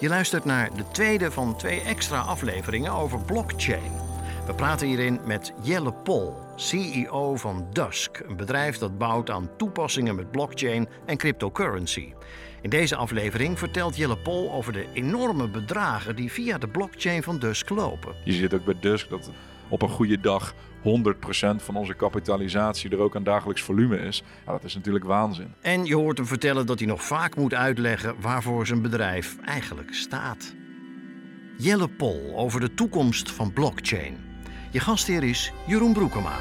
Je luistert naar de tweede van twee extra afleveringen over blockchain. We praten hierin met Jelle Pol, CEO van Dusk, een bedrijf dat bouwt aan toepassingen met blockchain en cryptocurrency. In deze aflevering vertelt Jelle Pol over de enorme bedragen die via de blockchain van Dusk lopen. Je ziet ook bij Dusk dat op een goede dag 100% van onze kapitalisatie er ook aan dagelijks volume is. Ja, dat is natuurlijk waanzin. En je hoort hem vertellen dat hij nog vaak moet uitleggen waarvoor zijn bedrijf eigenlijk staat. Jelle Pol over de toekomst van blockchain. Je gastheer is Jeroen Broekema.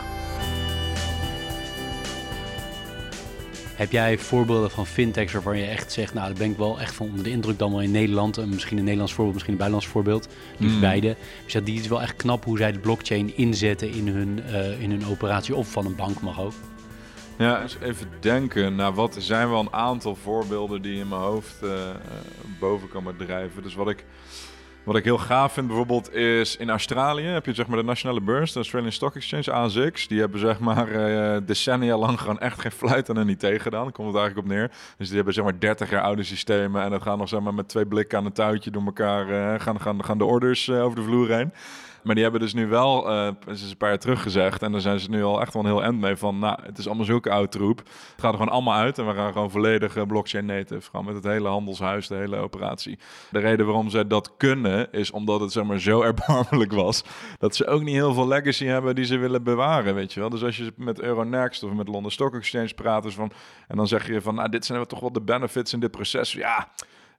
Heb jij voorbeelden van fintechs waarvan je echt zegt, nou daar ben ik wel echt van onder de indruk dan wel in Nederland. En misschien een Nederlands voorbeeld, misschien een buitenlands voorbeeld. Liefst Mm. beide. Dus ja, die is wel echt knap hoe zij de blockchain inzetten in hun, eh, in hun operatie. Of van een bank mag ook. Ja, eens even denken. Nou, wat er zijn wel een aantal voorbeelden die in mijn hoofd eh, eh, boven komen drijven. Dus wat ik, wat ik heel gaaf vind bijvoorbeeld is in Australië heb je zeg maar de nationale beurs, de Australian Stock Exchange, ASX. Die hebben zeg maar eh, decennia lang gewoon echt geen fluit aan en niet tegen gedaan. Daar komt het eigenlijk op neer. Dus die hebben zeg maar 30 jaar oude systemen en dat gaan nog zeg maar met twee blikken aan een touwtje door elkaar eh, gaan, gaan, gaan de orders eh, over de vloer heen. Maar die hebben dus nu wel, is een paar jaar terug gezegd. En daar zijn ze nu al echt wel een heel end mee van. Nou, het is allemaal zulke oud troep. Het gaat er gewoon allemaal uit. En we gaan gewoon volledig blockchain native. Gewoon met het hele handelshuis, de hele operatie. De reden waarom ze dat kunnen, is omdat het zeg maar zo erbarmelijk was. Dat ze ook niet heel veel legacy hebben die ze willen bewaren, weet je wel. Dus als je met Euronext of met London Stock Exchange praat, dus van, en dan zeg je van, nou, dit zijn toch wel de benefits in dit proces. Ja,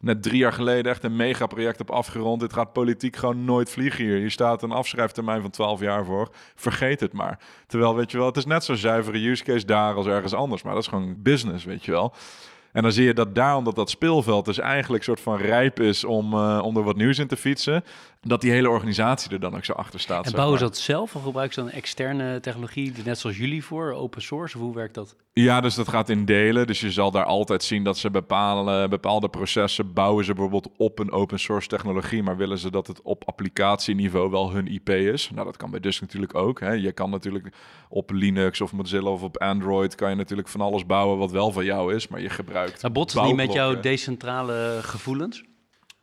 net drie jaar geleden echt een megaproject op afgerond. Dit gaat politiek gewoon nooit vliegen hier. Hier staat een afschrijftermijn van 12 jaar voor. Vergeet het maar. Terwijl, weet je wel, het is net zo zuivere use case daar als ergens anders. Maar dat is gewoon business, weet je wel. En dan zie je dat daar, omdat dat speelveld dus eigenlijk soort van rijp is om, eh, om er wat nieuws in te fietsen, dat die hele organisatie er dan ook zo achter staat. En bouwen ze dat zelf of gebruiken ze dan externe technologie, net zoals jullie voor, open source? Of hoe werkt dat? Ja, dus dat gaat in delen. Dus je zal daar altijd zien dat ze bepaalde, bepaalde processen bouwen ze bijvoorbeeld op een open source technologie, maar willen ze dat het op applicatieniveau wel hun IP is. Nou, dat kan bij Dusk natuurlijk ook. Hè. Je kan natuurlijk op Linux of Mozilla of op Android kan je natuurlijk van alles bouwen wat wel van jou is, maar je gebruikt. Maar botst het niet met jouw decentrale gevoelens?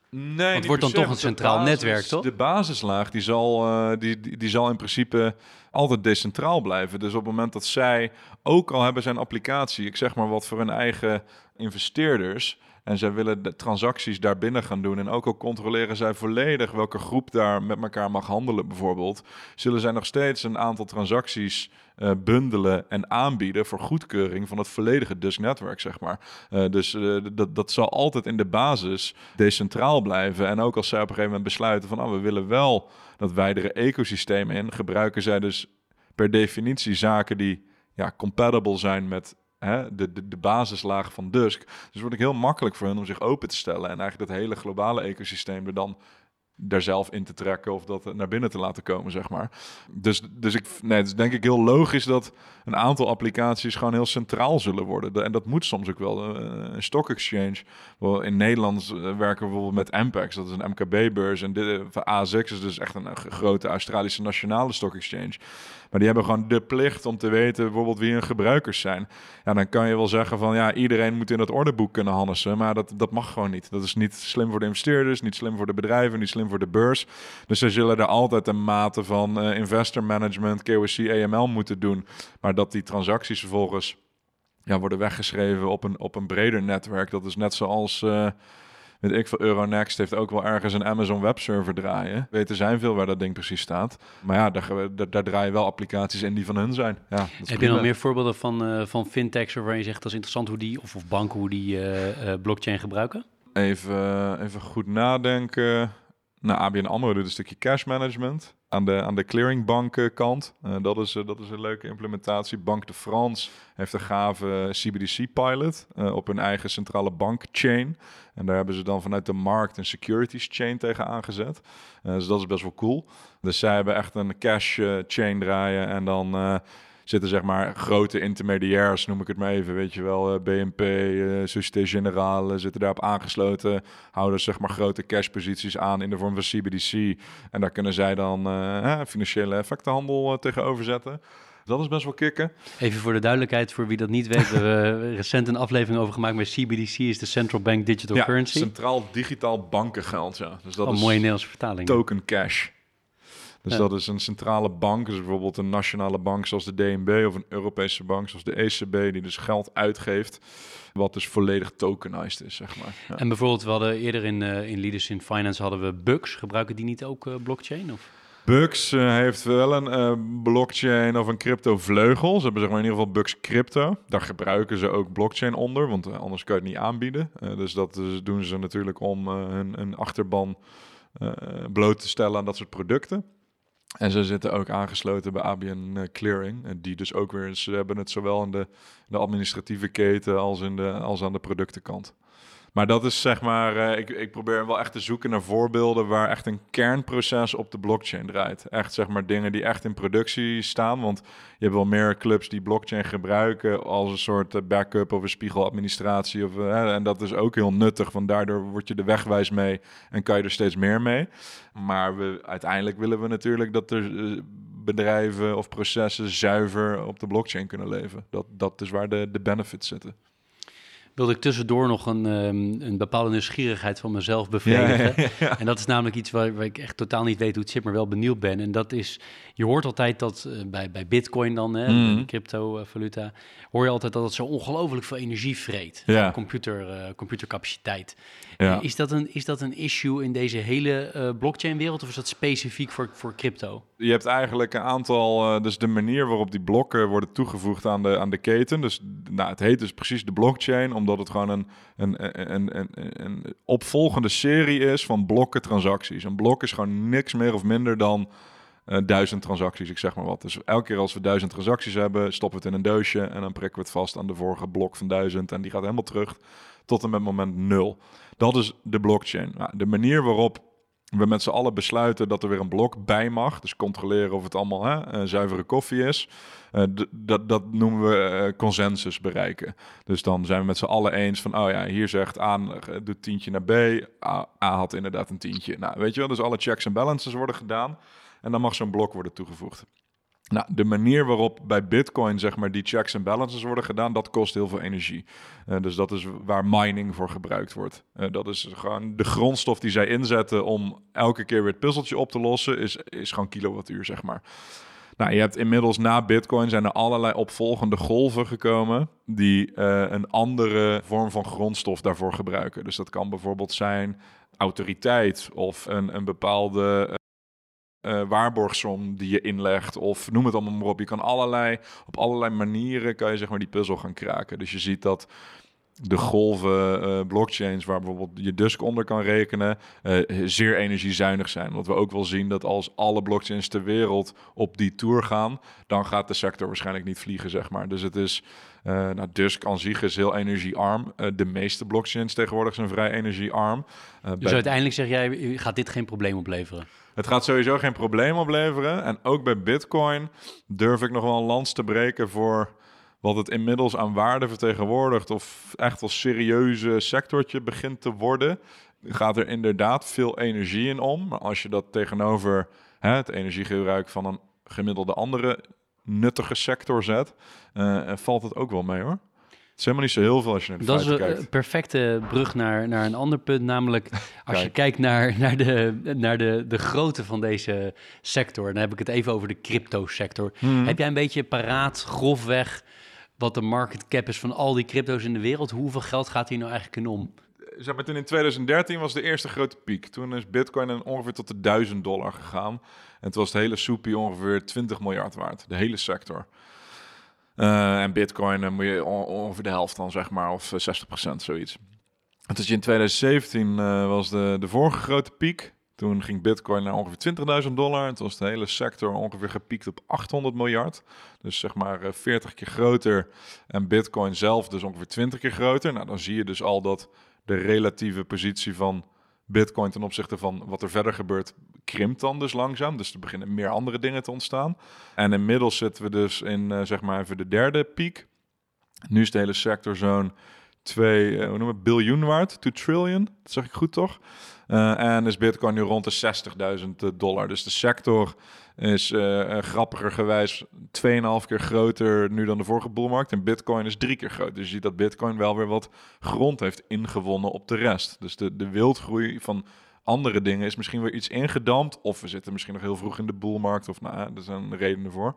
Nee, niet wordt dan toch een centraal basis- netwerk, toch? De basislaag die zal, eh, die, die, die zal in principe altijd decentraal blijven. Dus op het moment dat zij, ook al hebben zijn applicatie, ik zeg maar wat voor hun eigen investeerders, en zij willen de transacties daar binnen gaan doen. En ook al controleren zij volledig welke groep daar met elkaar mag handelen, bijvoorbeeld, zullen zij nog steeds een aantal transacties eh, bundelen en aanbieden voor goedkeuring van het volledige Dusk-netwerk, zeg maar. Eh, dus eh, dat, dat zal altijd in de basis decentraal blijven. En ook als zij op een gegeven moment besluiten van, oh, we willen wel dat wijdere ecosysteem in, gebruiken zij dus per definitie zaken die ja, compatible zijn met hè, de, de, de basislaag van Dusk. Dus het wordt ook heel makkelijk voor hen om zich open te stellen en eigenlijk dat hele globale ecosysteem er dan daar zelf in te trekken of dat naar binnen te laten komen, zeg maar. Dus, dus ik, nee, het is denk ik heel logisch dat een aantal applicaties gewoon heel centraal zullen worden. De- En dat moet soms ook wel. Eh, Een stock exchange. In Nederland eh, werken we bijvoorbeeld met Ampex, dat is een MKB-beurs. En eh, van ASX is dus echt een grote Australische nationale stock exchange. Maar die hebben gewoon de plicht om te weten bijvoorbeeld wie hun gebruikers zijn. Ja, dan kan je wel zeggen van ja, iedereen moet in dat orderboek kunnen hannissen. Maar dat, dat mag gewoon niet. Dat is niet slim voor de investeerders, niet slim voor de bedrijven, niet slim voor de beurs. Dus ze zullen er altijd een mate van eh, investor management, KYC, AML moeten doen. Maar dat die transacties vervolgens ja, worden weggeschreven op een, op een breder netwerk. Dat is net zoals, eh weet ik veel, Euronext heeft ook wel ergens een Amazon webserver draaien. Weten zijn veel waar dat ding precies staat. Maar ja, daar, daar, daar draaien wel applicaties in die van hun zijn. Ja, dat Heb je nog meer voorbeelden van, eh, van fintechs waarvan je zegt dat is interessant hoe die, of, of banken hoe die eh, eh, blockchain gebruiken? Even, even goed nadenken. Nou, ABN AMRO doet een stukje cash management aan de, aan de clearingbank kant. Uh, dat, is, uh, dat is een leuke implementatie. Banque de France heeft een gave CBDC-pilot op hun eigen centrale bankchain. En daar hebben ze dan vanuit de markt een securities chain tegen aangezet. dus dat is best wel cool. Dus zij hebben echt een cash chain draaien en dan zitten zeg maar grote intermediairs, noem ik het maar even, weet je wel, BNP, uh, Société Générale zitten daarop aangesloten, houden zeg maar grote cashposities aan in de vorm van CBDC en daar kunnen zij dan uh, financiële effectenhandel tegenover zetten. Dat is best wel kicken. Even voor de duidelijkheid, voor wie dat niet weet, we hebben recent een aflevering over gemaakt met CBDC, is de Central Bank Digital ja, Currency. Centraal digitaal bankengeld, ja. Dus dat oh, is mooie Nederlandse vertaling. Token cash. Dus Ja. dat is een centrale bank, dus bijvoorbeeld een nationale bank zoals de DNB of een Europese bank zoals de ECB, die dus geld uitgeeft, wat dus volledig tokenized is, zeg maar. Ja. En bijvoorbeeld, we hadden eerder in, eh in Leaders in Finance hadden we Bucks. Gebruiken die niet ook eh, blockchain? Of? Bux eh, heeft wel een blockchain of een crypto vleugel. Ze hebben zeg maar in ieder geval Bux Crypto. Daar gebruiken ze ook blockchain onder, want anders kan je het niet aanbieden. Dus dat doen ze natuurlijk om hun, hun achterban bloot te stellen aan dat soort producten. En ze zitten ook aangesloten bij ABN eh, Clearing. En die dus ook weer, ze hebben het zowel in de, de administratieve keten als, in de, als aan de productenkant. Maar dat is zeg maar, eh, ik, ik probeer wel echt te zoeken naar voorbeelden waar echt een kernproces op de blockchain draait. Echt zeg maar dingen die echt in productie staan. Want je hebt wel meer clubs die blockchain gebruiken als een soort eh, backup of een spiegeladministratie. Of, eh, en dat is ook heel nuttig, want daardoor word je er wegwijs mee en kan je er steeds meer mee. Maar we, uiteindelijk willen we natuurlijk dat er bedrijven of processen zuiver op de blockchain kunnen leven. Dat, dat is waar de, de benefits zitten. Wilde ik tussendoor nog een, ehm, een bepaalde nieuwsgierigheid van mezelf bevredigen. En dat is namelijk iets waar, waar ik echt totaal niet weet hoe het zit, maar wel benieuwd ben. En dat is, je hoort altijd dat eh, bij, bij Bitcoin dan, hè, de cryptovaluta, hoor je altijd dat het zo ongelooflijk veel energie vreet. Ja. Computer, eh, computercapaciteit. Ja. Is, dat een, is dat een issue in deze hele eh, blockchain-wereld of is dat specifiek voor, voor crypto? Je hebt eigenlijk een aantal, eh, dus de manier waarop die blokken worden toegevoegd aan de, aan de keten. Dus nou, het heet dus precies de blockchain, omdat het gewoon een, een, een, een, een, opvolgende serie is van blokken transacties. Een blok is gewoon niks meer of minder dan eh, duizend transacties, ik zeg maar wat. Dus elke keer als we duizend transacties hebben, stoppen we het in een doosje en dan prikken we het vast aan de vorige blok van duizend en die gaat helemaal terug tot en met moment nul. Dat is de blockchain. Nou, de manier waarop we met z'n allen besluiten dat er weer een blok bij mag. Dus controleren of het allemaal hè, eh, zuivere koffie is. Eh, dat, noemen we eh, consensus bereiken. Dus dan zijn we met z'n allen eens van... oh ja, hier zegt A eh, doet tientje naar B. A, A had inderdaad een tientje. Nou, weet je wel, dus alle checks en balances worden gedaan. En dan mag zo'n blok worden toegevoegd. Nou, de manier waarop bij Bitcoin zeg maar die checks en balances worden gedaan, dat kost heel veel energie. Eh, dus dat is waar mining voor gebruikt wordt. Eh, dat is gewoon de grondstof die zij inzetten om elke keer weer het puzzeltje op te lossen, is, is gewoon kilowattuur, zeg maar. Nou, je hebt inmiddels na Bitcoin zijn er allerlei opvolgende golven gekomen die eh, een andere vorm van grondstof daarvoor gebruiken. Dus dat kan bijvoorbeeld zijn autoriteit of een, een bepaalde eh, waarborgsom die je inlegt of noem het allemaal maar op. Je kan allerlei, op allerlei manieren kan je zeg maar die puzzel gaan kraken. Dus je ziet dat de golven eh, blockchains waar bijvoorbeeld je Dusk onder kan rekenen, eh, zeer energiezuinig zijn. Want we ook wel zien dat als alle blockchains ter wereld op die tour gaan, dan gaat de sector waarschijnlijk niet vliegen, zeg maar. Dus het is, eh nou, Dusk aan zich is heel energiearm. De meeste blockchains tegenwoordig zijn vrij energiearm. Dus bij- uiteindelijk zeg jij, gaat dit geen probleem opleveren? Het gaat sowieso geen probleem opleveren. En ook bij Bitcoin durf ik nog wel een lans te breken voor wat het inmiddels aan waarde vertegenwoordigt. Of echt als serieuze sectortje begint te worden. Gaat er inderdaad veel energie in om. Maar als je dat tegenover hè, het energiegebruik van een gemiddelde andere nuttige sector zet, eh, valt het ook wel mee hoor. Het is helemaal niet zo heel veel als je naar de Dat is een kijkt. een perfecte brug naar, naar een ander punt, namelijk als je Kijk. kijkt naar, naar, de, naar de, de grootte van deze sector. Dan heb ik het even over de crypto-sector. Mhm. Heb jij een beetje paraat, grofweg, wat de market cap is van al die crypto's in de wereld? Hoeveel geld gaat hier nou eigenlijk in om? zeg maar, toen in 2013 was de eerste grote piek. Toen is Bitcoin ongeveer tot de 1000 dollar gegaan. En toen was het hele soepie ongeveer 20 miljard waard. De hele sector. Eh, en Bitcoin moet je on- ongeveer de helft dan, zeg maar, of eh, 60% zoiets. En toen in 2017 eh, was de, de vorige grote piek. Toen ging Bitcoin naar ongeveer 20.000 dollar. En toen was de hele sector ongeveer gepiekt op 800 miljard. Dus zeg maar 40 keer groter. En Bitcoin zelf dus ongeveer 20 keer groter. Nou, dan zie je dus al dat de relatieve positie van Bitcoin ten opzichte van wat er verder gebeurt, krimpt dan dus langzaam. Dus er beginnen meer andere dingen te ontstaan. En inmiddels zitten we dus in uh, zeg maar even de derde piek. Nu is de hele sector zo'n 2, uh, hoe noemen we, biljoen waard, 2 trillion, dat zeg ik goed toch? Uh, en is Bitcoin nu rond de 60.000 dollar. Dus de sector is uh, grappiger gewijs 2,5 keer groter nu dan de vorige boelmarkt. En Bitcoin is drie keer groter. Dus je ziet dat Bitcoin wel weer wat grond heeft ingewonnen op de rest. Dus de, de wildgroei van andere dingen is misschien weer iets ingedampt. Of we zitten misschien nog heel vroeg in de boelmarkt. Of nou, er zijn redenen voor.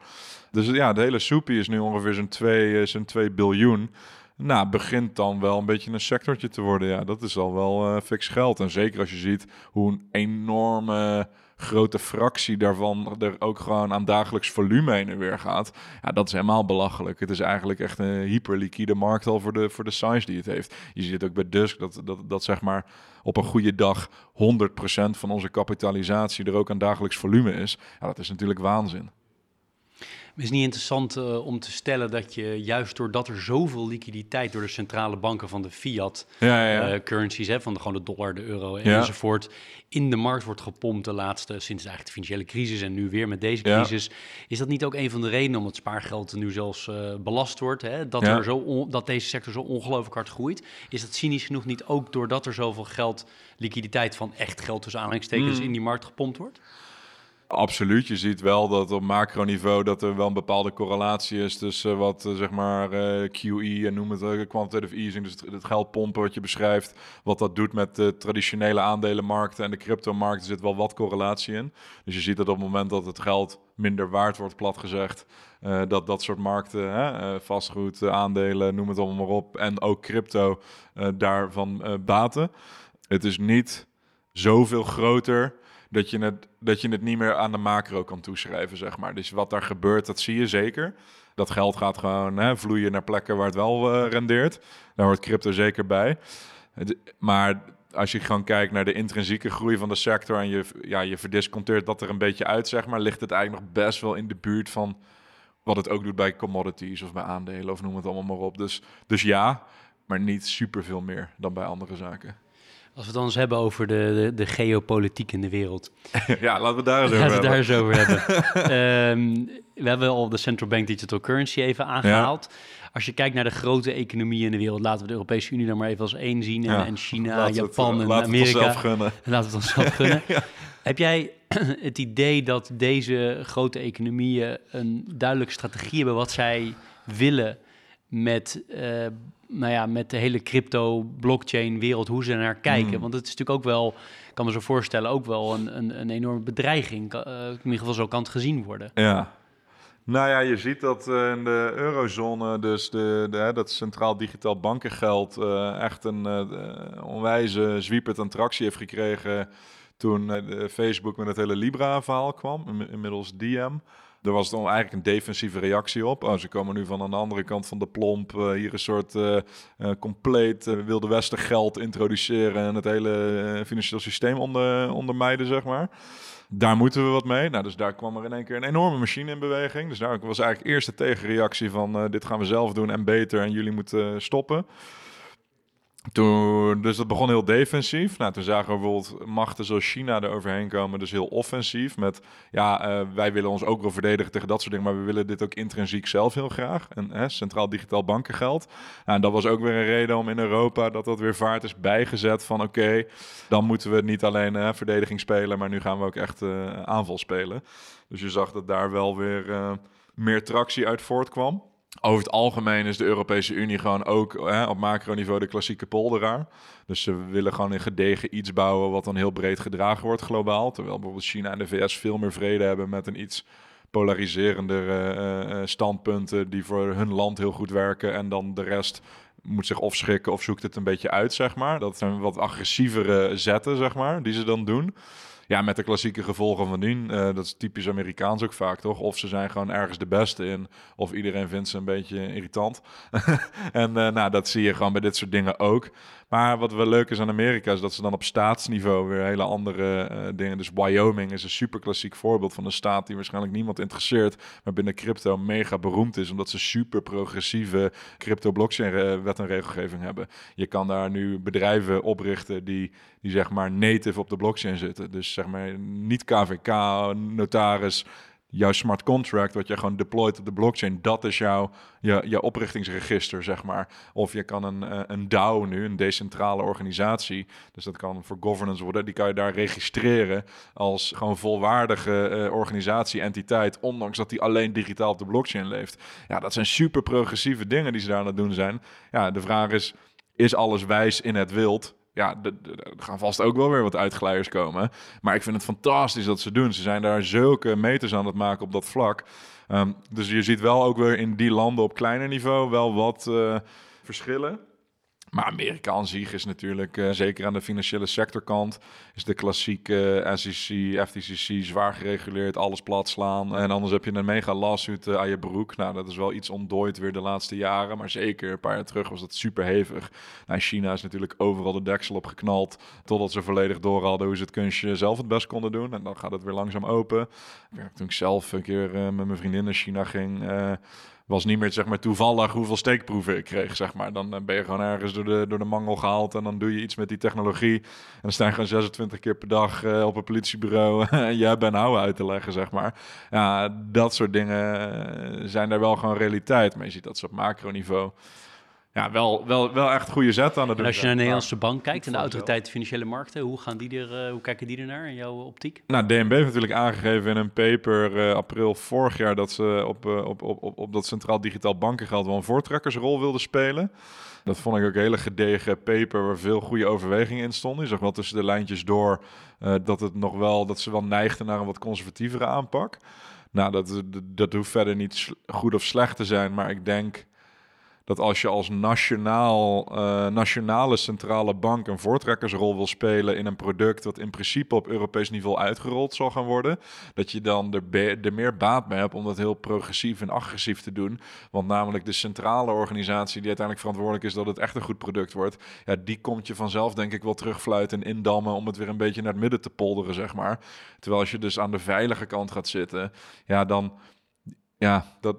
Dus ja, de hele soepie is nu ongeveer zo'n 2, zo'n 2 biljoen. Nou, begint dan wel een beetje een sectortje te worden. Ja, dat is al wel uh, fix geld. En zeker als je ziet hoe een enorme grote fractie daarvan er ook gewoon aan dagelijks volume heen en weer gaat. Ja, dat is helemaal belachelijk. Het is eigenlijk echt een hyperliquide markt al voor de, voor de size die het heeft. Je ziet ook bij Dusk dat, dat, dat zeg maar op een goede dag 100% van onze kapitalisatie er ook aan dagelijks volume is. Ja, dat is natuurlijk waanzin. Het is niet interessant uh, om te stellen dat je juist doordat er zoveel liquiditeit door de centrale banken van de fiat ja, ja, ja. Uh, currencies, hè, van de, gewoon de dollar, de euro enzovoort, in de markt wordt gepompt de laatste, sinds eigenlijk de financiële crisis en nu weer met deze crisis. Is dat niet ook een van de redenen om het spaargeld nu zelfs uh, belast wordt, hè, dat, er zo dat deze sector zo ongelooflijk hard groeit? Is dat cynisch genoeg niet ook doordat er zoveel geld, liquiditeit van echt geld tussen aanhalingstekens, mm. in die markt gepompt wordt? Absoluut. Je ziet wel dat op macroniveau dat er wel een bepaalde correlatie is tussen wat uh, zeg maar eh, QE en noem het uh, quantitative easing, dus het, geldpompen wat je beschrijft, wat dat doet met de traditionele aandelenmarkten en de cryptomarkt, er zit wel wat correlatie in. Dus je ziet dat op het moment dat het geld minder waard wordt, plat gezegd, dat dat soort markten, vastgoed, aandelen, noem het allemaal maar op, en ook crypto daarvan baten. Het is niet zoveel groter dat je, het, dat je het niet meer aan de macro kan toeschrijven, zeg maar. Dus wat daar gebeurt, dat zie je zeker. Dat geld gaat gewoon hè, vloeien naar plekken waar het wel uh, rendeert. Daar hoort crypto zeker bij. maar als je gewoon kijkt naar de intrinsieke groei van de sector en je, ja, je verdisconteert dat er een beetje uit, zeg maar, ligt het eigenlijk nog best wel in de buurt van wat het ook doet bij commodities of bij aandelen of noem het allemaal maar op. Dus, dus ja, maar niet super veel meer dan bij andere zaken. Als we het dan eens hebben over de, de, de geopolitiek in de wereld. ja, laten we daar eens over laten we daar eens over hebben. um, we hebben al de central bank digital currency even aangehaald. Als je kijkt naar de grote economieën in de wereld, laten we de Europese Unie dan maar even als één zien. En, en China, Japan en Amerika. Laten we het gunnen. Laten we het onszelf gunnen. Heb jij het idee dat deze grote economieën een duidelijke strategie hebben wat zij willen met uh, nou ja, met de hele crypto, blockchain wereld, hoe ze naar kijken. Hmm. Want het is natuurlijk ook wel, ik kan me zo voorstellen, ook wel een, een, een enorme bedreiging. Uh, in ieder geval zo kan het gezien worden. Ja. Nou ja, je ziet dat uh, in de eurozone, dus de, de, dat centraal digitaal bankengeld, uh, echt een onwijze zwiepert en tractie heeft gekregen toen Facebook met het hele Libra-verhaal kwam, inmiddels DM. Er was dan eigenlijk een defensieve reactie op. Oh, ze komen nu van aan de andere kant van de plomp. Uh, hier een soort uh, uh, compleet Wilde Westen geld introduceren. En het hele financieel systeem onder, ondermijden, zeg maar. Daar moeten we wat mee. Nou, dus daar kwam er in één keer een enorme machine in beweging. Dus daar was eigenlijk eerst de tegenreactie van... dit gaan we zelf doen en beter en jullie moeten stoppen. Toen, dus dat begon heel defensief. Nou, toen zagen we bijvoorbeeld machten zoals China er overheen komen, dus heel offensief. Met ja, uh, wij willen ons ook wel verdedigen tegen dat soort dingen, maar we willen dit ook intrinsiek zelf heel graag. En hè, centraal digitaal bankengeld. Nou, en dat was ook weer een reden om in Europa dat dat weer vaart is bijgezet van oké, dan moeten we niet alleen verdediging spelen, maar nu gaan we ook echt uh, aanval spelen. Dus je zag dat daar wel weer meer tractie uit voortkwam over het algemeen is de Europese Unie gewoon ook hè, op macroniveau de klassieke polderaar. Dus ze willen gewoon een gedegen iets bouwen wat dan heel breed gedragen wordt globaal. Terwijl bijvoorbeeld China en de VS veel meer vrede hebben met een iets polariserender uh, standpunten die voor hun land heel goed werken. En dan de rest moet zich of schrikken of zoekt het een beetje uit, zeg maar. Dat zijn wat agressievere zetten, zeg maar, die ze dan doen. Ja, met de klassieke gevolgen van dien. Uh, dat is typisch Amerikaans ook vaak, toch? Of ze zijn gewoon ergens de beste in, of iedereen vindt ze een beetje irritant. en uh, nou, dat zie je gewoon bij dit soort dingen ook. Maar wat wel leuk is aan Amerika is dat ze dan op staatsniveau weer hele andere uh, dingen. Dus Wyoming is een super klassiek voorbeeld van een staat die waarschijnlijk niemand interesseert, maar binnen crypto mega beroemd is, omdat ze super progressieve crypto blockchain wet en regelgeving hebben. Je kan daar nu bedrijven oprichten die, die zeg maar native op de blockchain zitten. Dus zeg maar niet KVK, notaris, jouw smart contract, wat je gewoon deployt op de blockchain, dat is jouw, je, je oprichtingsregister, zeg maar. Of je kan een, eh, een DAO nu, een decentrale organisatie, dus dat kan voor governance worden, die kan je daar registreren als gewoon volwaardige uh, organisatie, entiteit, ondanks dat die alleen digitaal op de blockchain leeft. Ja, dat zijn super progressieve dingen die ze daar aan het doen zijn. Ja, de vraag is, is alles wijs in het wild? Ja, er gaan vast ook wel weer wat uitglijers komen. Maar ik vind het fantastisch dat ze doen. Ze zijn daar zulke meters aan het maken op dat vlak. Um, dus je ziet wel ook weer in die landen op kleiner niveau wel wat uh, verschillen. Maar Amerika aan zich is natuurlijk, uh, zeker aan de financiële sectorkant, is de klassieke uh, SEC, FTCC zwaar gereguleerd, alles plat slaan. En anders heb je een mega lawsuit uh, aan je broek. Nou, dat is wel iets ontdooid weer de laatste jaren, maar zeker een paar jaar terug was dat super hevig. Nou, China is natuurlijk overal de deksel op geknald, totdat ze volledig door hadden hoe ze het kunstje zelf het best konden doen. En dan gaat het weer langzaam open. Toen ik zelf een keer met mijn vriendin naar China ging was niet meer zeg maar, toevallig hoeveel steekproeven ik kreeg. Zeg maar. Dan ben je gewoon ergens door de, door de mangel gehaald en dan doe je iets met die technologie. En dan sta je gewoon 26 keer per dag uh, op een politiebureau en hebt een houden uit te leggen. Zeg maar. Ja, dat soort dingen zijn daar wel gewoon realiteit. Maar je ziet dat ze op macroniveau ja, wel, wel, wel echt goede zet aan het doen. als je naar de Nederlandse bank kijkt en de autoriteit financiële markten, hoe, gaan die er, uh, hoe kijken die er naar in jouw optiek? Nou, DNB heeft natuurlijk aangegeven in een paper uh, april vorig jaar dat ze op, uh, op, op, op, op dat Centraal Digitaal Bankengeld wel een voortrekkersrol wilden spelen. Dat vond ik ook een hele gedegen paper waar veel goede overwegingen in stonden. Je zag wel tussen de lijntjes door dat, het nog wel, dat ze wel neigden naar een wat conservatievere aanpak. Nou, dat, dat hoeft verder niet goed of slecht te zijn, maar ik denk dat als je als nationaal, uh, nationale centrale bank een voortrekkersrol wil spelen in een product dat in principe op Europees niveau uitgerold zal gaan worden, dat je dan er, er meer baat mee hebt om dat heel progressief en agressief te doen. Want namelijk de centrale organisatie die uiteindelijk verantwoordelijk is dat het echt een goed product wordt, ja, die komt je vanzelf denk ik wel terugfluiten en indammen om het weer een beetje naar het midden te polderen, zeg maar. Terwijl als je dus aan de veilige kant gaat zitten, ja, dan ja, dat,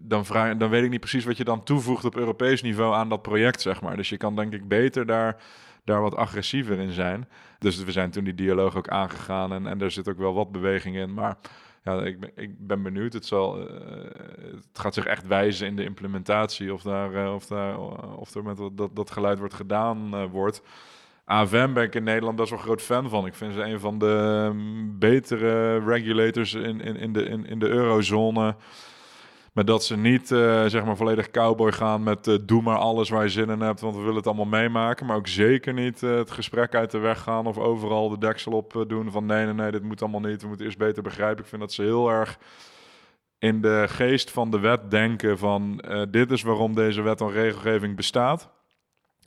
dan, vraag, dan weet ik niet precies wat je dan toevoegt op Europees niveau aan dat project, zeg maar. Dus je kan denk ik beter daar, daar wat agressiever in zijn. Dus we zijn toen die dialoog ook aangegaan en, en er zit ook wel wat beweging in. Maar ja, ik, ben, ik ben benieuwd. Het, zal, uh, het gaat zich echt wijzen in de implementatie of, daar, uh, of, daar, of er met dat, dat geluid wordt gedaan uh, wordt. AFM ben ik in Nederland best wel groot fan van. Ik vind ze een van de um, betere regulators in, in, in, de, in, in de eurozone. Maar dat ze niet uh, zeg maar volledig cowboy gaan met uh, doe maar alles waar je zin in hebt, want we willen het allemaal meemaken. Maar ook zeker niet uh, het gesprek uit de weg gaan of overal de deksel op doen van nee, nee, nee, dit moet allemaal niet. We moeten eerst beter begrijpen. Ik vind dat ze heel erg in de geest van de wet denken van dit is waarom deze wet en regelgeving bestaat.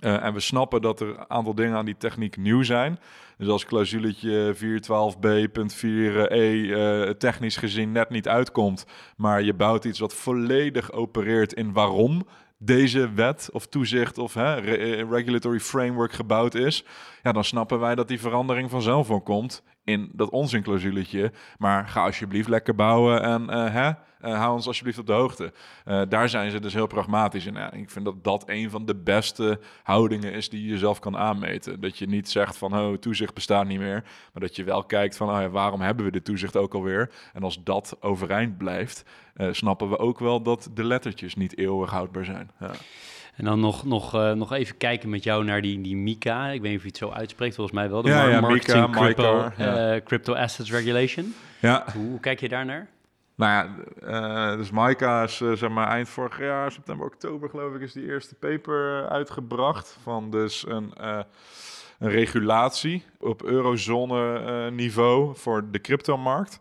Uh, en we snappen dat er een aantal dingen aan die techniek nieuw zijn. Dus als clausuletje 412b.4e uh, technisch gezien net niet uitkomt, maar je bouwt iets wat volledig opereert in waarom deze wet of toezicht of hè, re regulatory framework gebouwd is, ja, dan snappen wij dat die verandering vanzelf wel komt in dat onzinclausuletje. Maar ga alsjeblieft lekker bouwen en uh, hè, uh, hou ons alsjeblieft op de hoogte. Uh, daar zijn ze dus heel pragmatisch in. Ik vind dat dat een van de beste houdingen is die je jezelf kan aanmeten. Dat je niet zegt van, oh, toezicht bestaat niet meer. Maar dat je wel kijkt van, oh ja, waarom hebben we de toezicht ook alweer? En als dat overeind blijft, snappen we ook wel dat de lettertjes niet eeuwig houdbaar zijn. Ja. En dan nog, nog, uh, nog even kijken met jou naar die, die MICA. Ik weet niet of je het zo uitspreekt, volgens mij wel. De ja, Mika, Crypto, ja. uh, Crypto Assets Regulation. Ja. Hoe, hoe kijk je daar naar? Nou ja, uh, dus Maika is zeg maar eind vorig jaar, september, oktober geloof ik, is die eerste paper uitgebracht van dus een, uh, een regulatie op eurozone niveau voor de cryptomarkt.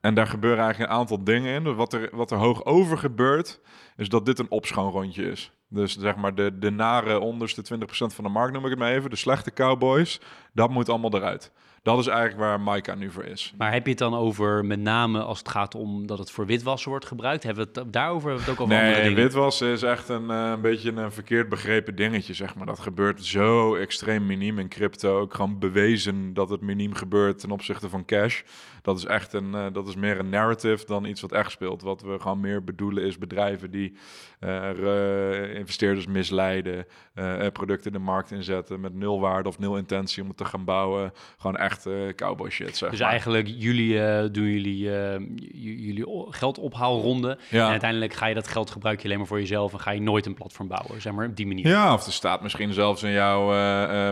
En daar gebeuren eigenlijk een aantal dingen in. Wat er, wat er hoog over gebeurt, is dat dit een opschoonrondje is. Dus zeg maar de, de nare onderste 20% van de markt noem ik het maar even. De slechte cowboys, dat moet allemaal eruit. Dat is eigenlijk waar Maika nu voor is. Maar heb je het dan over met name als het gaat om dat het voor witwassen wordt gebruikt? Hebben we het daarover hebben we het ook over andere Nee, dingen? witwassen is echt een, eh, een beetje een verkeerd begrepen dingetje, zeg maar. Dat gebeurt zo extreem miniem in crypto. Ook gewoon bewezen dat het miniem gebeurt ten opzichte van cash. Dat is echt een, eh, dat is meer een narrative dan iets wat echt speelt. Wat we gewoon meer bedoelen is bedrijven die eh, eh, investeerders misleiden, eh, eh, producten de markt inzetten met nul waarde of nul intentie om het te gaan bouwen. Gewoon echt eh, cowboy shit, zeg Dus maar. eigenlijk, jullie eh, doen jullie, j- jullie geldophaalronde. Ja. En uiteindelijk ga je dat geld gebruiken alleen maar voor jezelf en ga je nooit een platform bouwen, zeg maar, op die manier. Ja, of er staat misschien zelfs in jouw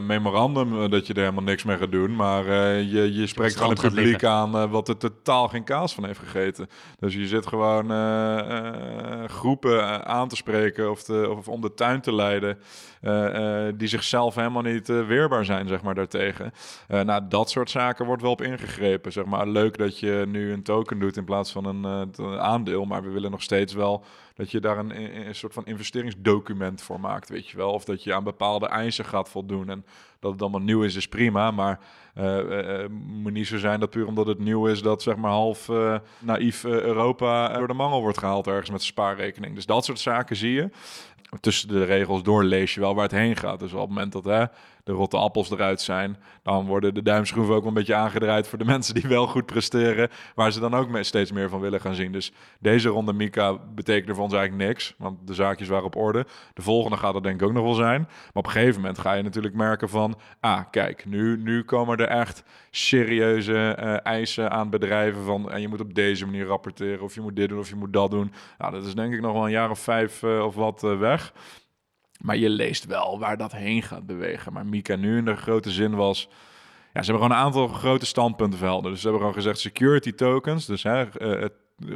memorandum dat je er helemaal niks mee gaat doen. Maar je, je spreekt gewoon het publiek aan wat er totaal geen kaas van heeft gegeten. Dus je zit gewoon groepen aan te spreken of, te, of om de tuin te leiden. die zichzelf helemaal niet weerbaar zijn, zeg maar, daartegen. Nou, dat soort zaken wordt wel op ingegrepen, zeg maar. Leuk dat je nu een token doet in plaats van een eh, aandeel. Maar we willen nog steeds wel dat je daar een, een, soort van investeringsdocument voor maakt, weet je wel. Of dat je aan bepaalde eisen gaat voldoen. En dat het allemaal nieuw is, is prima. Maar eh, moet niet zo zijn dat puur omdat het nieuw is... dat zeg maar half naïef Europa door de mangel wordt gehaald ergens met spaarrekening. Dus dat soort zaken zie je. Tussen de regels door lees je wel waar het heen gaat. Dus op het moment dat hè, de rotte appels eruit zijn... dan worden de duimschroeven ook een beetje aangedraaid... voor de mensen die wel goed presteren... waar ze dan ook steeds meer van willen gaan zien. Dus deze ronde Mika betekende voor ons eigenlijk niks... want de zaakjes waren op orde. De volgende gaat er denk ik ook nog wel zijn. Maar op een gegeven moment ga je natuurlijk merken van... ah, kijk, nu, nu komen er echt serieuze eh, eisen aan bedrijven... van en je moet op deze manier rapporteren... of je moet dit doen of je moet dat doen. Nou, dat is denk ik nog wel een jaar of vijf eh, of wat eh, weg... Maar je leest wel waar dat heen gaat bewegen. Maar Mika nu in de grote zin was... Ja, ze hebben gewoon een aantal grote standpunten verhelderd. Dus ze hebben gewoon gezegd security tokens. Dus hè, eh,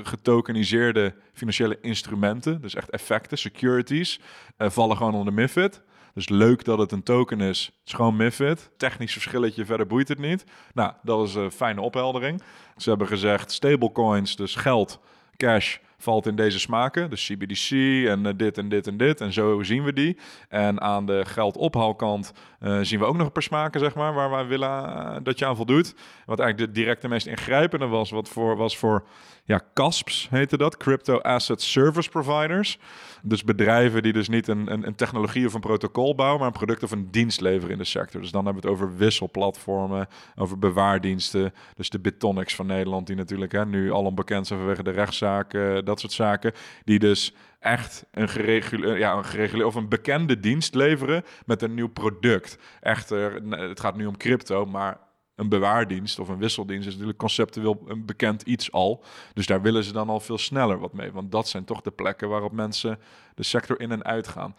getokeniseerde financiële instrumenten. Dus echt effecten, securities. eh, vallen gewoon onder MIFID. Dus leuk dat het een token is. Het is gewoon MIFID. Technisch verschilletje, verder boeit het niet. Nou, dat is een fijne opheldering. Ze hebben gezegd stablecoins, dus geld, cash valt in deze smaken. Dus CBDC en eh, dit en dit en dit. En zo zien we die. En aan de geldophaalkant eh, zien we ook nog een paar smaken, zeg maar, waar wij willen eh, dat je aan voldoet. Wat eigenlijk de direct de meest ingrijpende was, wat voor, was voor ja, CASPs heette dat, Crypto Asset Service Providers. Dus bedrijven die dus niet een, een, een technologie of een protocol bouwen, maar een product of een dienst leveren in de sector. Dus dan hebben we het over wisselplatformen, over bewaardiensten. Dus de Bitonics van Nederland, die natuurlijk hè, nu al onbekend zijn vanwege de rechtszaken, dat soort zaken. Die dus echt een gereguleerd, ja, een of een bekende dienst leveren met een nieuw product. Echter, het gaat nu om crypto, maar een bewaardienst of een wisseldienst is natuurlijk conceptueel een bekend iets al. Dus daar willen ze dan al veel sneller wat mee. Want dat zijn toch de plekken waarop mensen de sector in en uit gaan.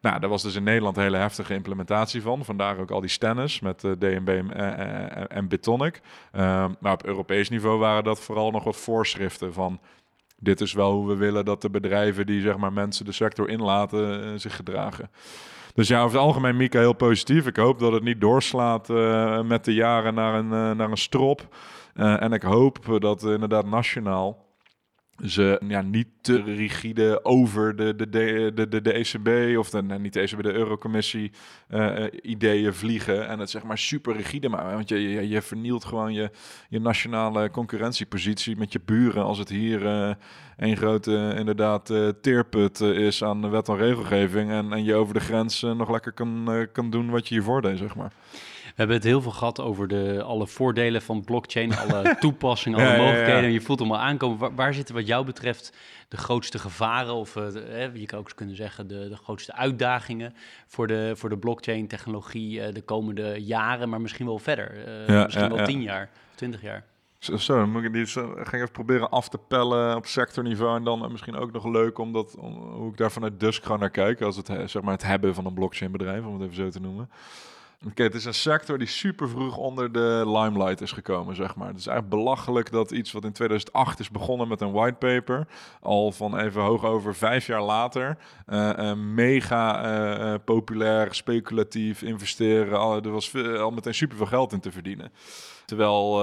Nou, daar was dus in Nederland een hele heftige implementatie van. Vandaar ook al die stennis met uh, DNB en, en, en Bitonic. Um, maar op Europees niveau waren dat vooral nog wat voorschriften van... dit is wel hoe we willen dat de bedrijven die zeg maar, mensen de sector inlaten uh, zich gedragen. Dus ja, over het algemeen, Mika, heel positief. Ik hoop dat het niet doorslaat uh, met de jaren naar een, uh, naar een strop. En ik hoop dat inderdaad nationaal ze ja, niet te rigide over de, de, de, de, ECB of de, niet de ECB, de Eurocommissie uh, ideeën vliegen en het zeg maar super rigide maken. Want je, je, vernielt gewoon je, je nationale concurrentiepositie met je buren als het hier uh, een grote inderdaad teerput is aan de wet en regelgeving en, en je over de grens nog lekker kan, kan doen wat je hiervoor deed, zeg maar. We hebben het heel veel gehad over de, alle voordelen van blockchain, alle toepassingen, alle mogelijkheden. Je voelt hem al aankomen. Waar, waar, zitten wat jou betreft de grootste gevaren of uh, de, je kan ook eens kunnen zeggen de, de grootste uitdagingen voor de, voor de blockchain technologie uh, de komende jaren, maar misschien wel verder. Uh, misschien wel tien jaar, twintig jaar. Zo, zo, dan moet ik die, zo, ga ik even proberen af te pellen op sectorniveau. En dan misschien ook nog leuk omdat, om, hoe ik daar vanuit Dusk gewoon naar kijk. Als het, zeg maar, het hebben van een blockchain bedrijf, om het even zo te noemen. Oké, het is een sector die super vroeg onder de limelight is gekomen, zeg maar. Het is eigenlijk belachelijk dat iets wat in 2008 is begonnen met een whitepaper, al van even hoog over vijf jaar later, uh, uh, mega uh, populair, speculatief investeren. Al, er was al meteen super veel geld in te verdienen. Terwijl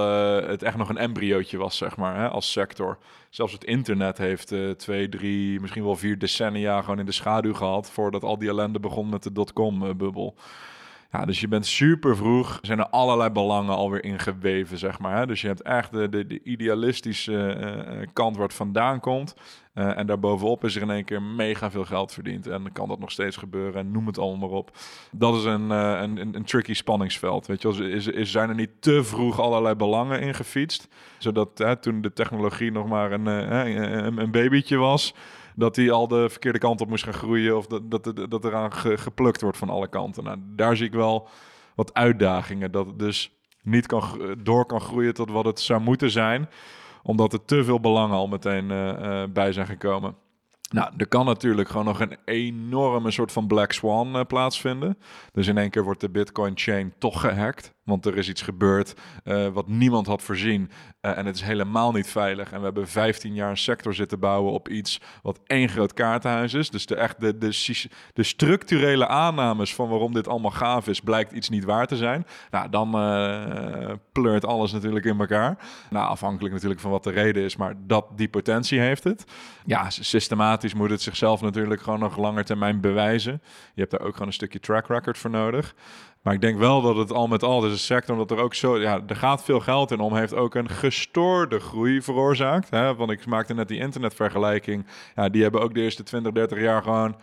het echt nog een embryootje was, zeg maar, hè, als sector. Zelfs het internet heeft twee, drie, misschien wel vier decennia gewoon in de schaduw gehad... voordat al die ellende begon met de dotcom-bubbel. Ja, dus je bent super vroeg. Zijn er allerlei belangen alweer ingeweven, zeg maar. Hè? Dus je hebt echt de, de, de idealistische uh, kant waar het vandaan komt. Uh, en daarbovenop is er in één keer mega veel geld verdiend. En kan dat nog steeds gebeuren. En noem het allemaal maar op. Dat is een, een, een, tricky spanningsveld. Weet je wel, is, is, zijn er niet te vroeg allerlei belangen ingefietst? Zodat toen de technologie nog maar een, een, een babytje was dat hij al de verkeerde kant op moest gaan groeien. Of dat, dat, dat, eraan geplukt wordt van alle kanten. Nou, daar zie ik wel wat uitdagingen. Dat het dus niet kan, door kan groeien tot wat het zou moeten zijn. Omdat er te veel belangen al meteen uh, uh, bij zijn gekomen. Nou, er kan natuurlijk gewoon nog een enorme soort van Black Swan uh, plaatsvinden. Dus in één keer wordt de Bitcoin chain toch gehackt. Want er is iets gebeurd uh, wat niemand had voorzien. Uh, en het is helemaal niet veilig. En we hebben 15 jaar een sector zitten bouwen op iets wat één groot kaartenhuis is. Dus de, echt de, de, de structurele aannames van waarom dit allemaal gaaf is, blijkt iets niet waar te zijn. Nou, dan uh, pleurt alles natuurlijk in elkaar. Nou, afhankelijk natuurlijk van wat de reden is, maar dat die potentie heeft het. Ja, systematisch moet het zichzelf natuurlijk gewoon nog langer termijn bewijzen. Je hebt daar ook gewoon een stukje track record voor nodig. Maar ik denk wel dat het al met al, dus sector, omdat er ook zo, ja, er gaat veel geld in om, heeft ook een gestoorde groei veroorzaakt. Hè? Want ik maakte net die internetvergelijking. Ja, die hebben ook de eerste 20, 30 jaar gewoon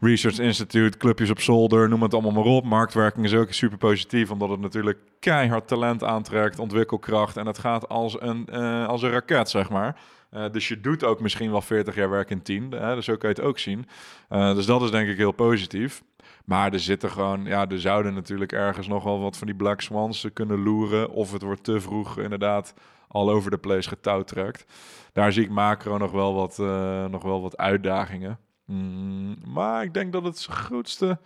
Research Institute, clubjes op zolder, noem het allemaal maar op. Marktwerking is ook super positief, omdat het natuurlijk keihard talent aantrekt, ontwikkelkracht. En het gaat als een, uh, als een raket, zeg maar. Uh, dus je doet ook misschien wel 40 jaar werk in 10. Hè? Dus zo kan je het ook zien. Uh, dus dat is denk ik heel positief. Maar er zitten gewoon, ja, er zouden natuurlijk ergens nog wel wat van die Black Swans kunnen loeren. Of het wordt te vroeg inderdaad al over de place getouwtrekt. Daar zie ik macro nog wel wat, uh, nog wel wat uitdagingen. Mm, maar ik denk dat het grootste...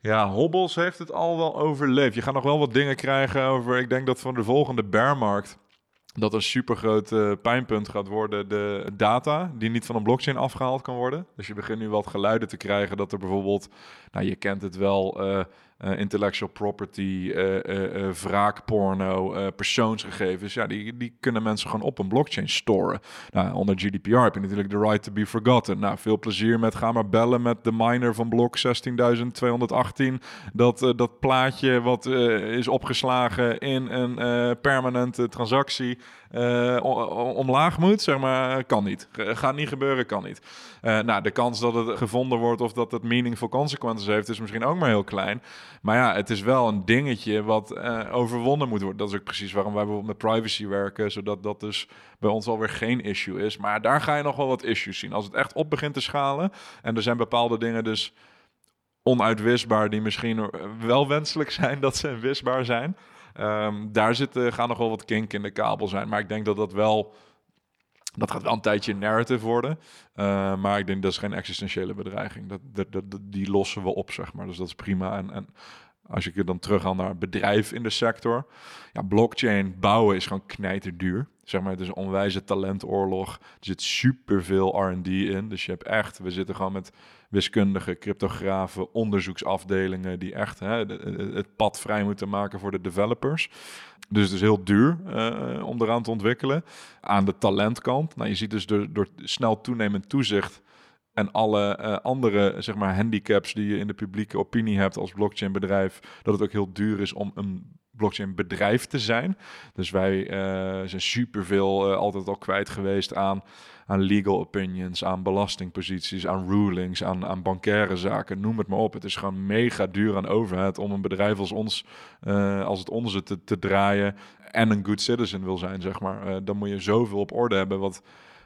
Ja, Hobbels heeft het al wel overleefd. Je gaat nog wel wat dingen krijgen over... Ik denk dat van de volgende bearmarkt dat een super groot uh, pijnpunt gaat worden de data die niet van een blockchain afgehaald kan worden. Dus je begint nu wat geluiden te krijgen dat er bijvoorbeeld, nou je kent het wel, uh, uh, intellectual property, uh, wraakporno, persoonsgegevens. Ja, die, die kunnen mensen gewoon op een blockchain storen. Nou, onder GDPR heb je natuurlijk de right to be forgotten. Nou, veel plezier met ga maar bellen met de miner van blok 16.218. Dat, dat plaatje wat is opgeslagen in een permanente transactie omlaag moet, zeg maar, kan niet. Gaat niet gebeuren, kan niet. Uh, nou, de kans dat het gevonden wordt of dat het meaningful consequences heeft, is misschien ook maar heel klein. Maar ja, het is wel een dingetje wat uh, overwonnen moet worden. Dat is ook precies waarom wij bijvoorbeeld met privacy werken, zodat dat dus bij ons alweer geen issue is. Maar daar ga je nog wel wat issues zien. Als het echt op begint te schalen en er zijn bepaalde dingen dus onuitwisbaar die misschien wel wenselijk zijn dat ze wisbaar zijn. Um, daar zit, uh, gaan nog wel wat kink in de kabel zijn. Maar ik denk dat dat wel... Dat gaat wel een tijdje narrative worden. Uh, maar ik denk dat is geen existentiële bedreiging. Dat, dat, die lossen we op, zeg maar. Dus dat is prima. En, en als ik dan terug ga naar bedrijf in de sector. Ja, blockchain bouwen is gewoon knijterduur. Zeg maar, het is een onwijze talentoorlog. Er zit superveel R&D in. Dus je hebt echt, we zitten gewoon met wiskundigen, cryptografen, onderzoeksafdelingen die echt hè, het pad vrij moeten maken voor de developers. Dus het is heel duur uh, om eraan te ontwikkelen. Aan de talentkant, nou, je ziet dus door, door snel toenemend toezicht en alle uh, andere zeg maar, handicaps die je in de publieke opinie hebt als blockchain-bedrijf, dat het ook heel duur is om een blockchain bedrijf te zijn. Dus wij uh, zijn superveel uh, altijd al kwijt geweest aan, aan legal opinions, aan belastingposities, aan rulings, aan, aan bankaire zaken, noem het maar op. Het is gewoon mega duur aan overheid om een bedrijf als ons, als het onze te, te draaien en een good citizen wil zijn, zeg maar. dan moet je zoveel op orde hebben wat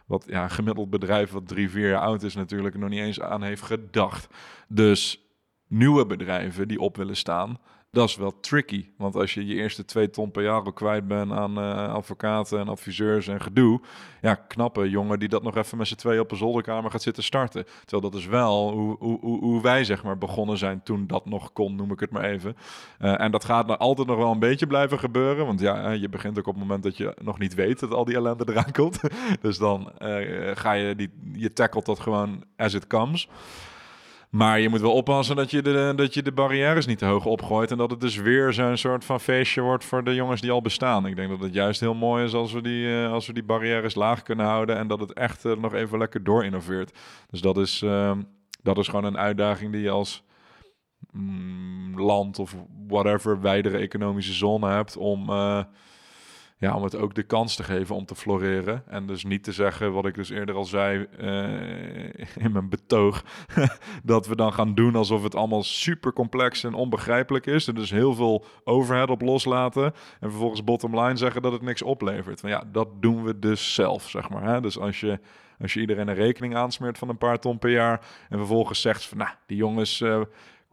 wat ja, gemiddeld bedrijf wat drie, vier jaar oud is natuurlijk nog niet eens aan heeft gedacht. Dus nieuwe bedrijven die op willen staan, dat is wel tricky. Want als je je eerste twee ton per jaar al kwijt bent aan uh, advocaten en adviseurs en gedoe. Ja, knappe jongen die dat nog even met z'n twee op een zolderkamer gaat zitten starten. Terwijl dat is wel hoe, hoe, hoe wij zeg maar begonnen zijn toen dat nog kon, noem ik het maar even. Uh, en dat gaat nou altijd nog wel een beetje blijven gebeuren. Want ja, je begint ook op het moment dat je nog niet weet dat al die ellende eraan komt. dus dan uh, ga je die, je tackelt dat gewoon as it comes. Maar je moet wel oppassen dat je, de, dat je de barrières niet te hoog opgooit. En dat het dus weer zo'n soort van feestje wordt voor de jongens die al bestaan. Ik denk dat het juist heel mooi is als we die, uh, als we die barrières laag kunnen houden. En dat het echt uh, nog even lekker door innoveert. Dus dat is, uh, dat is gewoon een uitdaging die je als mm, land of whatever wijdere economische zone hebt om, uh, ja, om het ook de kans te geven om te floreren. En dus niet te zeggen, wat ik dus eerder al zei uh, in mijn betoog, dat we dan gaan doen alsof het allemaal super complex en onbegrijpelijk is. En dus heel veel overhead op loslaten. En vervolgens bottom line zeggen dat het niks oplevert. Maar ja, dat doen we dus zelf, zeg maar. Hè? Dus als je als je iedereen een rekening aansmeert van een paar ton per jaar en vervolgens zegt van, nou, die jongens uh,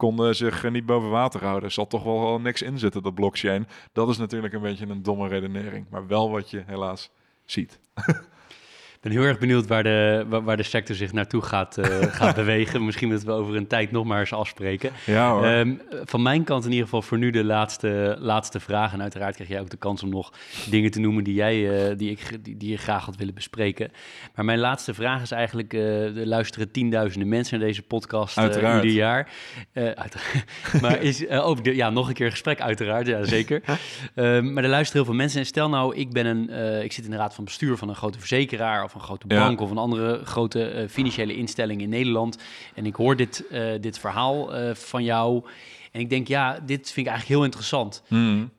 konden zich niet boven water houden, er zal toch wel niks in zitten, dat blockchain. Dat is natuurlijk een beetje een domme redenering, maar wel wat je helaas ziet. ben heel erg benieuwd waar de, waar de sector zich naartoe gaat, uh, gaat bewegen. Misschien dat we over een tijd nog maar eens afspreken. Ja, hoor. Um, van mijn kant in ieder geval voor nu de laatste, laatste vraag. En uiteraard krijg jij ook de kans om nog dingen te noemen die, jij, uh, die, ik, die, die je graag had willen bespreken. Maar mijn laatste vraag is eigenlijk, uh, er luisteren tienduizenden mensen naar deze podcast ieder jaar. uiteraard. maar is ook, de, ja, nog een keer gesprek uiteraard, ja zeker. Ehm, maar er luisteren heel veel mensen. En stel nou, ik, ben een, ik zit in de raad van bestuur van een grote verzekeraar of een grote bank of een andere grote uh, financiële instelling in Nederland. En ik hoor dit, uh, dit verhaal uh, van jou. En ik denk, ja, dit vind ik eigenlijk heel interessant. Mm.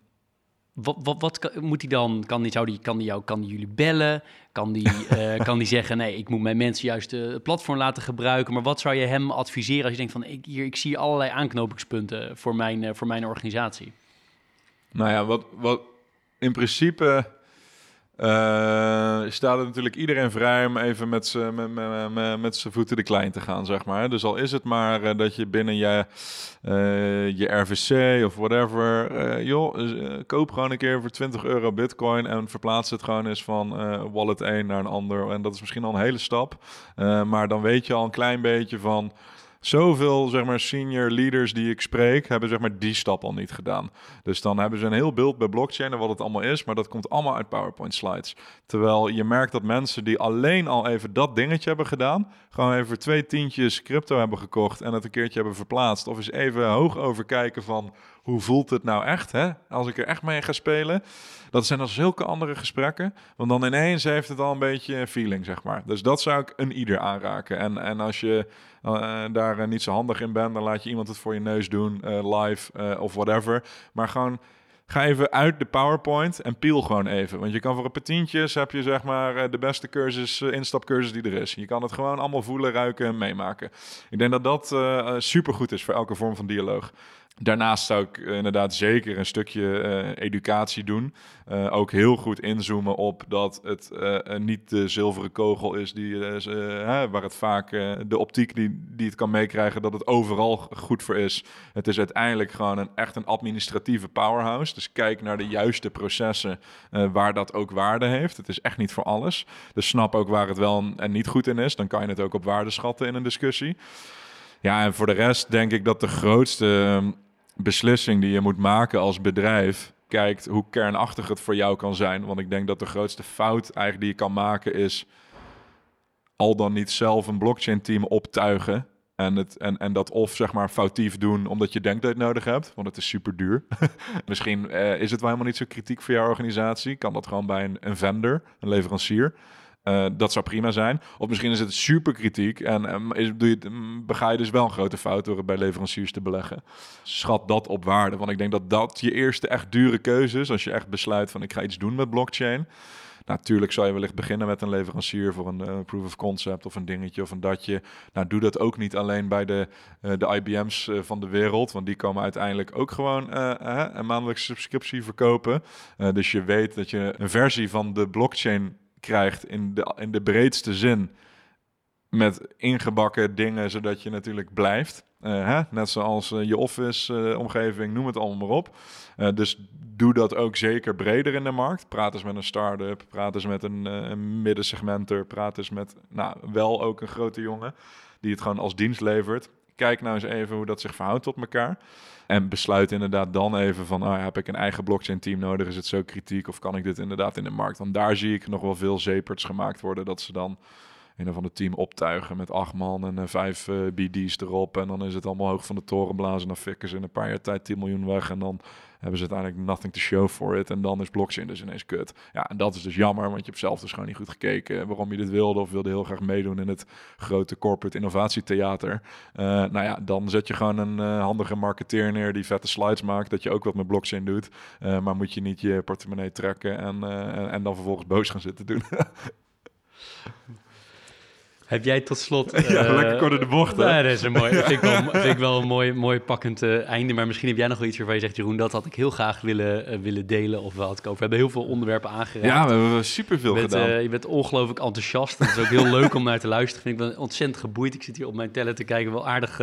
Wat, wat, wat moet hij dan? Kan die, zou die, kan die jou, kan die jullie bellen? Kan die, kan die zeggen, nee, ik moet mijn mensen juist het platform laten gebruiken? Maar wat zou je hem adviseren als je denkt van, ik, hier, ik zie allerlei aanknopingspunten voor mijn, voor mijn organisatie? Nou ja, wat, wat in principe uh, staat er natuurlijk iedereen vrij om even met z'n met, met, met voeten de klein te gaan, zeg maar. Dus al is het maar uh, dat je binnen je, uh, je RVC of whatever, joh, koop gewoon een keer voor 20 euro bitcoin en verplaats het gewoon eens van wallet 1 naar een ander. En dat is misschien al een hele stap, maar dan weet je al een klein beetje van zoveel zeg maar, senior leaders die ik spreek, hebben zeg maar, die stap al niet gedaan. Dus dan hebben ze een heel beeld bij blockchain en wat het allemaal is, maar dat komt allemaal uit PowerPoint slides. Terwijl je merkt dat mensen die alleen al even dat dingetje hebben gedaan, gewoon even twee tientjes crypto hebben gekocht en het een keertje hebben verplaatst. Of eens even hoog over kijken van hoe voelt het nou echt, hè? als ik er echt mee ga spelen. Dat zijn dan zulke andere gesprekken, want dan ineens heeft het al een beetje feeling, zeg maar. Dus dat zou ik een ieder aanraken. En, en als je uh, daar uh, niet zo handig in bent, dan laat je iemand het voor je neus doen, uh, live of whatever. Maar gewoon ga even uit de PowerPoint en peel gewoon even. Want je kan voor een paar tientjes heb je zeg maar de beste cursus, instapcursus die er is. Je kan het gewoon allemaal voelen, ruiken en meemaken. Ik denk dat dat uh, super goed is voor elke vorm van dialoog. Daarnaast zou ik eh, inderdaad zeker een stukje uh, educatie doen. Uh, ook heel goed inzoomen op dat het niet de zilveren kogel is die, waar het vaak de optiek die, die het kan meekrijgen, dat het overal goed voor is. Het is uiteindelijk gewoon een, echt een administratieve powerhouse. Dus kijk naar de juiste processen waar dat ook waarde heeft. Het is echt niet voor alles. Dus snap ook waar het wel en niet goed in is. Dan kan je het ook op waarde schatten in een discussie. Ja, en voor de rest denk ik dat de grootste ehm, beslissing die je moet maken als bedrijf kijkt hoe kernachtig het voor jou kan zijn. Want ik denk dat de grootste fout eigenlijk die je kan maken is al dan niet zelf een blockchain team optuigen. En, het, en, en dat of zeg maar foutief doen omdat je denkt dat je het nodig hebt, want het is super duur. Misschien eh, is het wel helemaal niet zo kritiek voor jouw organisatie. Kan dat gewoon bij een, een vendor, een leverancier. Uh, dat zou prima zijn. Of misschien is het super kritiek en um, is, doe je, bega je dus wel een grote fout door het bij leveranciers te beleggen. Schat dat op waarde, want ik denk dat dat je eerste echt dure keuze is als je echt besluit van ik ga iets doen met blockchain. Natuurlijk zou je wellicht beginnen met een leverancier voor een uh, proof of concept of een dingetje of een datje. Nou, doe dat ook niet alleen bij de, uh, de IBM's van de wereld, want die komen uiteindelijk ook gewoon een maandelijkse subscriptie verkopen. dus je weet dat je een versie van de blockchain krijgt in de, in de breedste zin. Met ingebakken dingen, zodat je natuurlijk blijft. Uh, hè? Net zoals uh, je office-omgeving, uh, noem het allemaal maar op. dus doe dat ook zeker breder in de markt. Praat eens met een start-up, praat eens met een, een middensegmenter, praat eens met nou, wel ook een grote jongen die het gewoon als dienst levert. Kijk nou eens even hoe dat zich verhoudt tot elkaar. En besluit inderdaad dan even van, ah, heb ik een eigen blockchain team nodig? Is het zo kritiek of kan ik dit inderdaad in de markt? Want daar zie ik nog wel veel zeeperts gemaakt worden dat ze dan een of ander team optuigen met acht man en vijf BD's erop. En dan is het allemaal hoog van de toren blazen. Dan fikken ze in een paar jaar tijd 10 miljoen weg. En dan hebben ze uiteindelijk nothing to show for it. En dan is blockchain dus ineens kut. Ja, en dat is dus jammer, want je hebt zelf dus gewoon niet goed gekeken waarom je dit wilde. Of wilde heel graag meedoen in het grote corporate innovatietheater. Uh, nou ja, dan zet je gewoon een uh, handige marketeer neer die vette slides maakt. Dat je ook wat met blockchain doet. Uh, maar moet je niet je portemonnee trekken en, en, en dan vervolgens boos gaan zitten doen. Heb jij tot slot... ja, uh, lekker kort de bocht, hè? Nee, dat is een mooi, vind, ik wel, vind ik wel een mooi, mooi pakkend uh, einde. Maar misschien heb jij nog wel iets waarvan je zegt... Jeroen, dat had ik heel graag willen, uh, willen delen of wat ik over. We hebben heel veel onderwerpen aangeraakt. Ja, we hebben superveel je bent, gedaan. je bent ongelooflijk enthousiast. Het is ook heel leuk om naar te luisteren. Vind ik ben ontzettend geboeid. Ik zit hier op mijn teller te kijken. Wel aardig,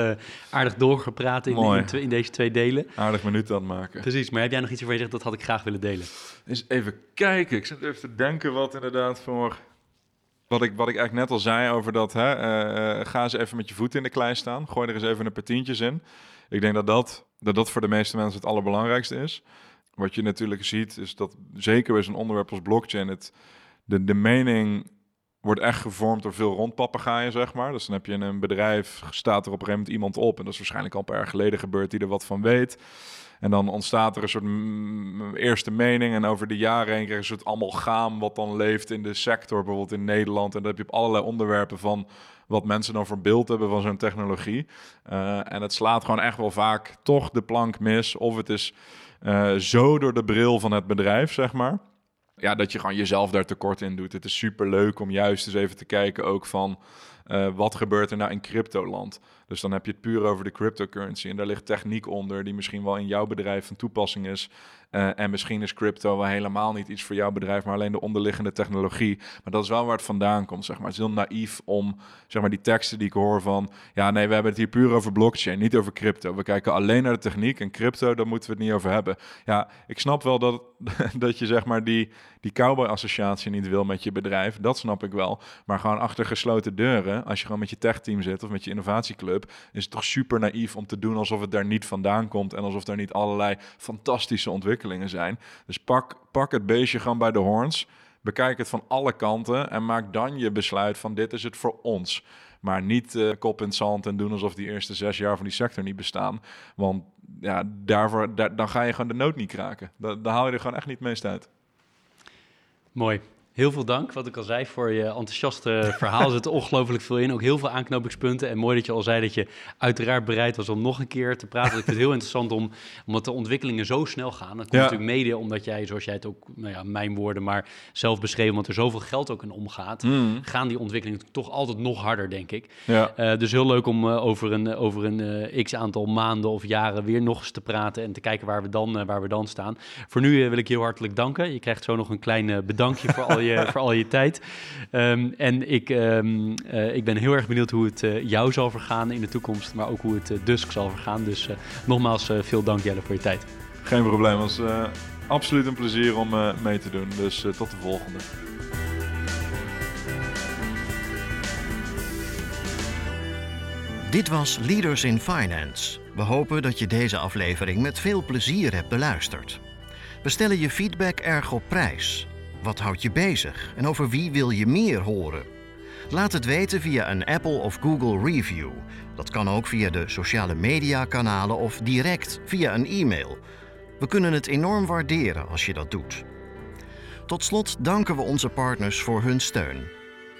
aardig doorgepraat in, in, in, in, deze twee delen. Aardig minuten aan het maken. Precies. Maar heb jij nog iets waarvan je zegt... dat had ik graag willen delen? Eens even kijken. Ik zit even te denken wat inderdaad voor... Wat ik, wat ik eigenlijk net al zei over dat, hè, uh, ga eens even met je voet in de klei staan. Gooi er eens even een paar tientjes in. Ik denk dat dat, dat dat voor de meeste mensen het allerbelangrijkste is. Wat je natuurlijk ziet, is dat zeker bij zo'n onderwerp als blockchain, het, de, de mening wordt echt gevormd door veel rondpapagaaien, zeg maar. Dus dan heb je in een bedrijf, staat er op een gegeven moment iemand op, en dat is waarschijnlijk al een paar jaar geleden gebeurd, die er wat van weet. En dan ontstaat er een soort eerste mening. En over de jaren heen krijg je een soort allemaal gaam wat dan leeft in de sector, bijvoorbeeld in Nederland. En dan heb je op allerlei onderwerpen van wat mensen dan voor beeld hebben van zo'n technologie. Uh, en het slaat gewoon echt wel vaak toch de plank mis. Of het is uh, zo door de bril van het bedrijf, zeg maar. Ja, dat je gewoon jezelf daar tekort in doet. Het is super leuk om juist eens even te kijken ook van... Uh, wat gebeurt er nou in cryptoland? Dus dan heb je het puur over de cryptocurrency. En daar ligt techniek onder die misschien wel in jouw bedrijf van toepassing is. Uh, en misschien is crypto wel helemaal niet iets voor jouw bedrijf, maar alleen de onderliggende technologie. Maar dat is wel waar het vandaan komt, zeg maar. Het is heel naïef om, zeg maar, die teksten die ik hoor van... Ja, nee, we hebben het hier puur over blockchain, niet over crypto. We kijken alleen naar de techniek en crypto, daar moeten we het niet over hebben. Ja, ik snap wel dat, dat je, zeg maar, die, die cowboy-associatie niet wil met je bedrijf. Dat snap ik wel. Maar gewoon achter gesloten deuren, als je gewoon met je tech-team zit of met je innovatieclub... is het toch super naïef om te doen alsof het daar niet vandaan komt... en alsof daar niet allerlei fantastische ontwikkelingen zijn. Dus pak, pak het beestje gewoon bij de horns. Bekijk het van alle kanten en maak dan je besluit van dit is het voor ons. Maar niet uh, kop in het zand en doen alsof die eerste zes jaar van die sector niet bestaan. Want ja, daarvoor, daar, dan ga je gewoon de nood niet kraken. Daar haal je er gewoon echt niet meest uit. Mooi. Heel veel dank, wat ik al zei, voor je enthousiaste verhaal. Er zit ongelooflijk veel in, ook heel veel aanknopingspunten. En mooi dat je al zei dat je uiteraard bereid was om nog een keer te praten. Ik vind het heel interessant om, omdat de ontwikkelingen zo snel gaan. Dat komt ja. natuurlijk mede omdat jij, zoals jij het ook, nou ja, mijn woorden, maar zelf beschreven, omdat er zoveel geld ook in omgaat, mm. gaan die ontwikkelingen toch altijd nog harder, denk ik. Ja. Uh, dus heel leuk om uh, over een, over een uh, x aantal maanden of jaren weer nog eens te praten en te kijken waar we dan, waar we dan staan. Voor nu wil ik je heel hartelijk danken. Je krijgt zo nog een klein bedankje voor al je voor al je tijd. Um, en ik, um, uh, ik ben heel erg benieuwd hoe het uh, jou zal vergaan in de toekomst, maar ook hoe het uh, Dusk zal vergaan. Dus nogmaals veel dank Jelle voor je tijd. Geen probleem, het was absoluut een plezier om mee te doen. Dus tot de volgende. Dit was Leaders in Finance. We hopen dat je deze aflevering met veel plezier hebt beluisterd. We stellen je feedback erg op prijs. Wat houdt je bezig en over wie wil je meer horen? Laat het weten via een Apple of Google review. Dat kan ook via de sociale media kanalen of direct via een e-mail. We kunnen het enorm waarderen als je dat doet. Tot slot danken we onze partners voor hun steun.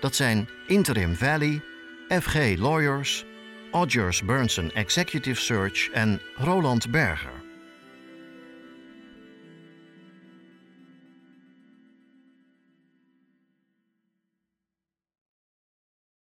Dat zijn Interim Valley, FG Lawyers, Odgers Burnson Executive Search en Roland Berger.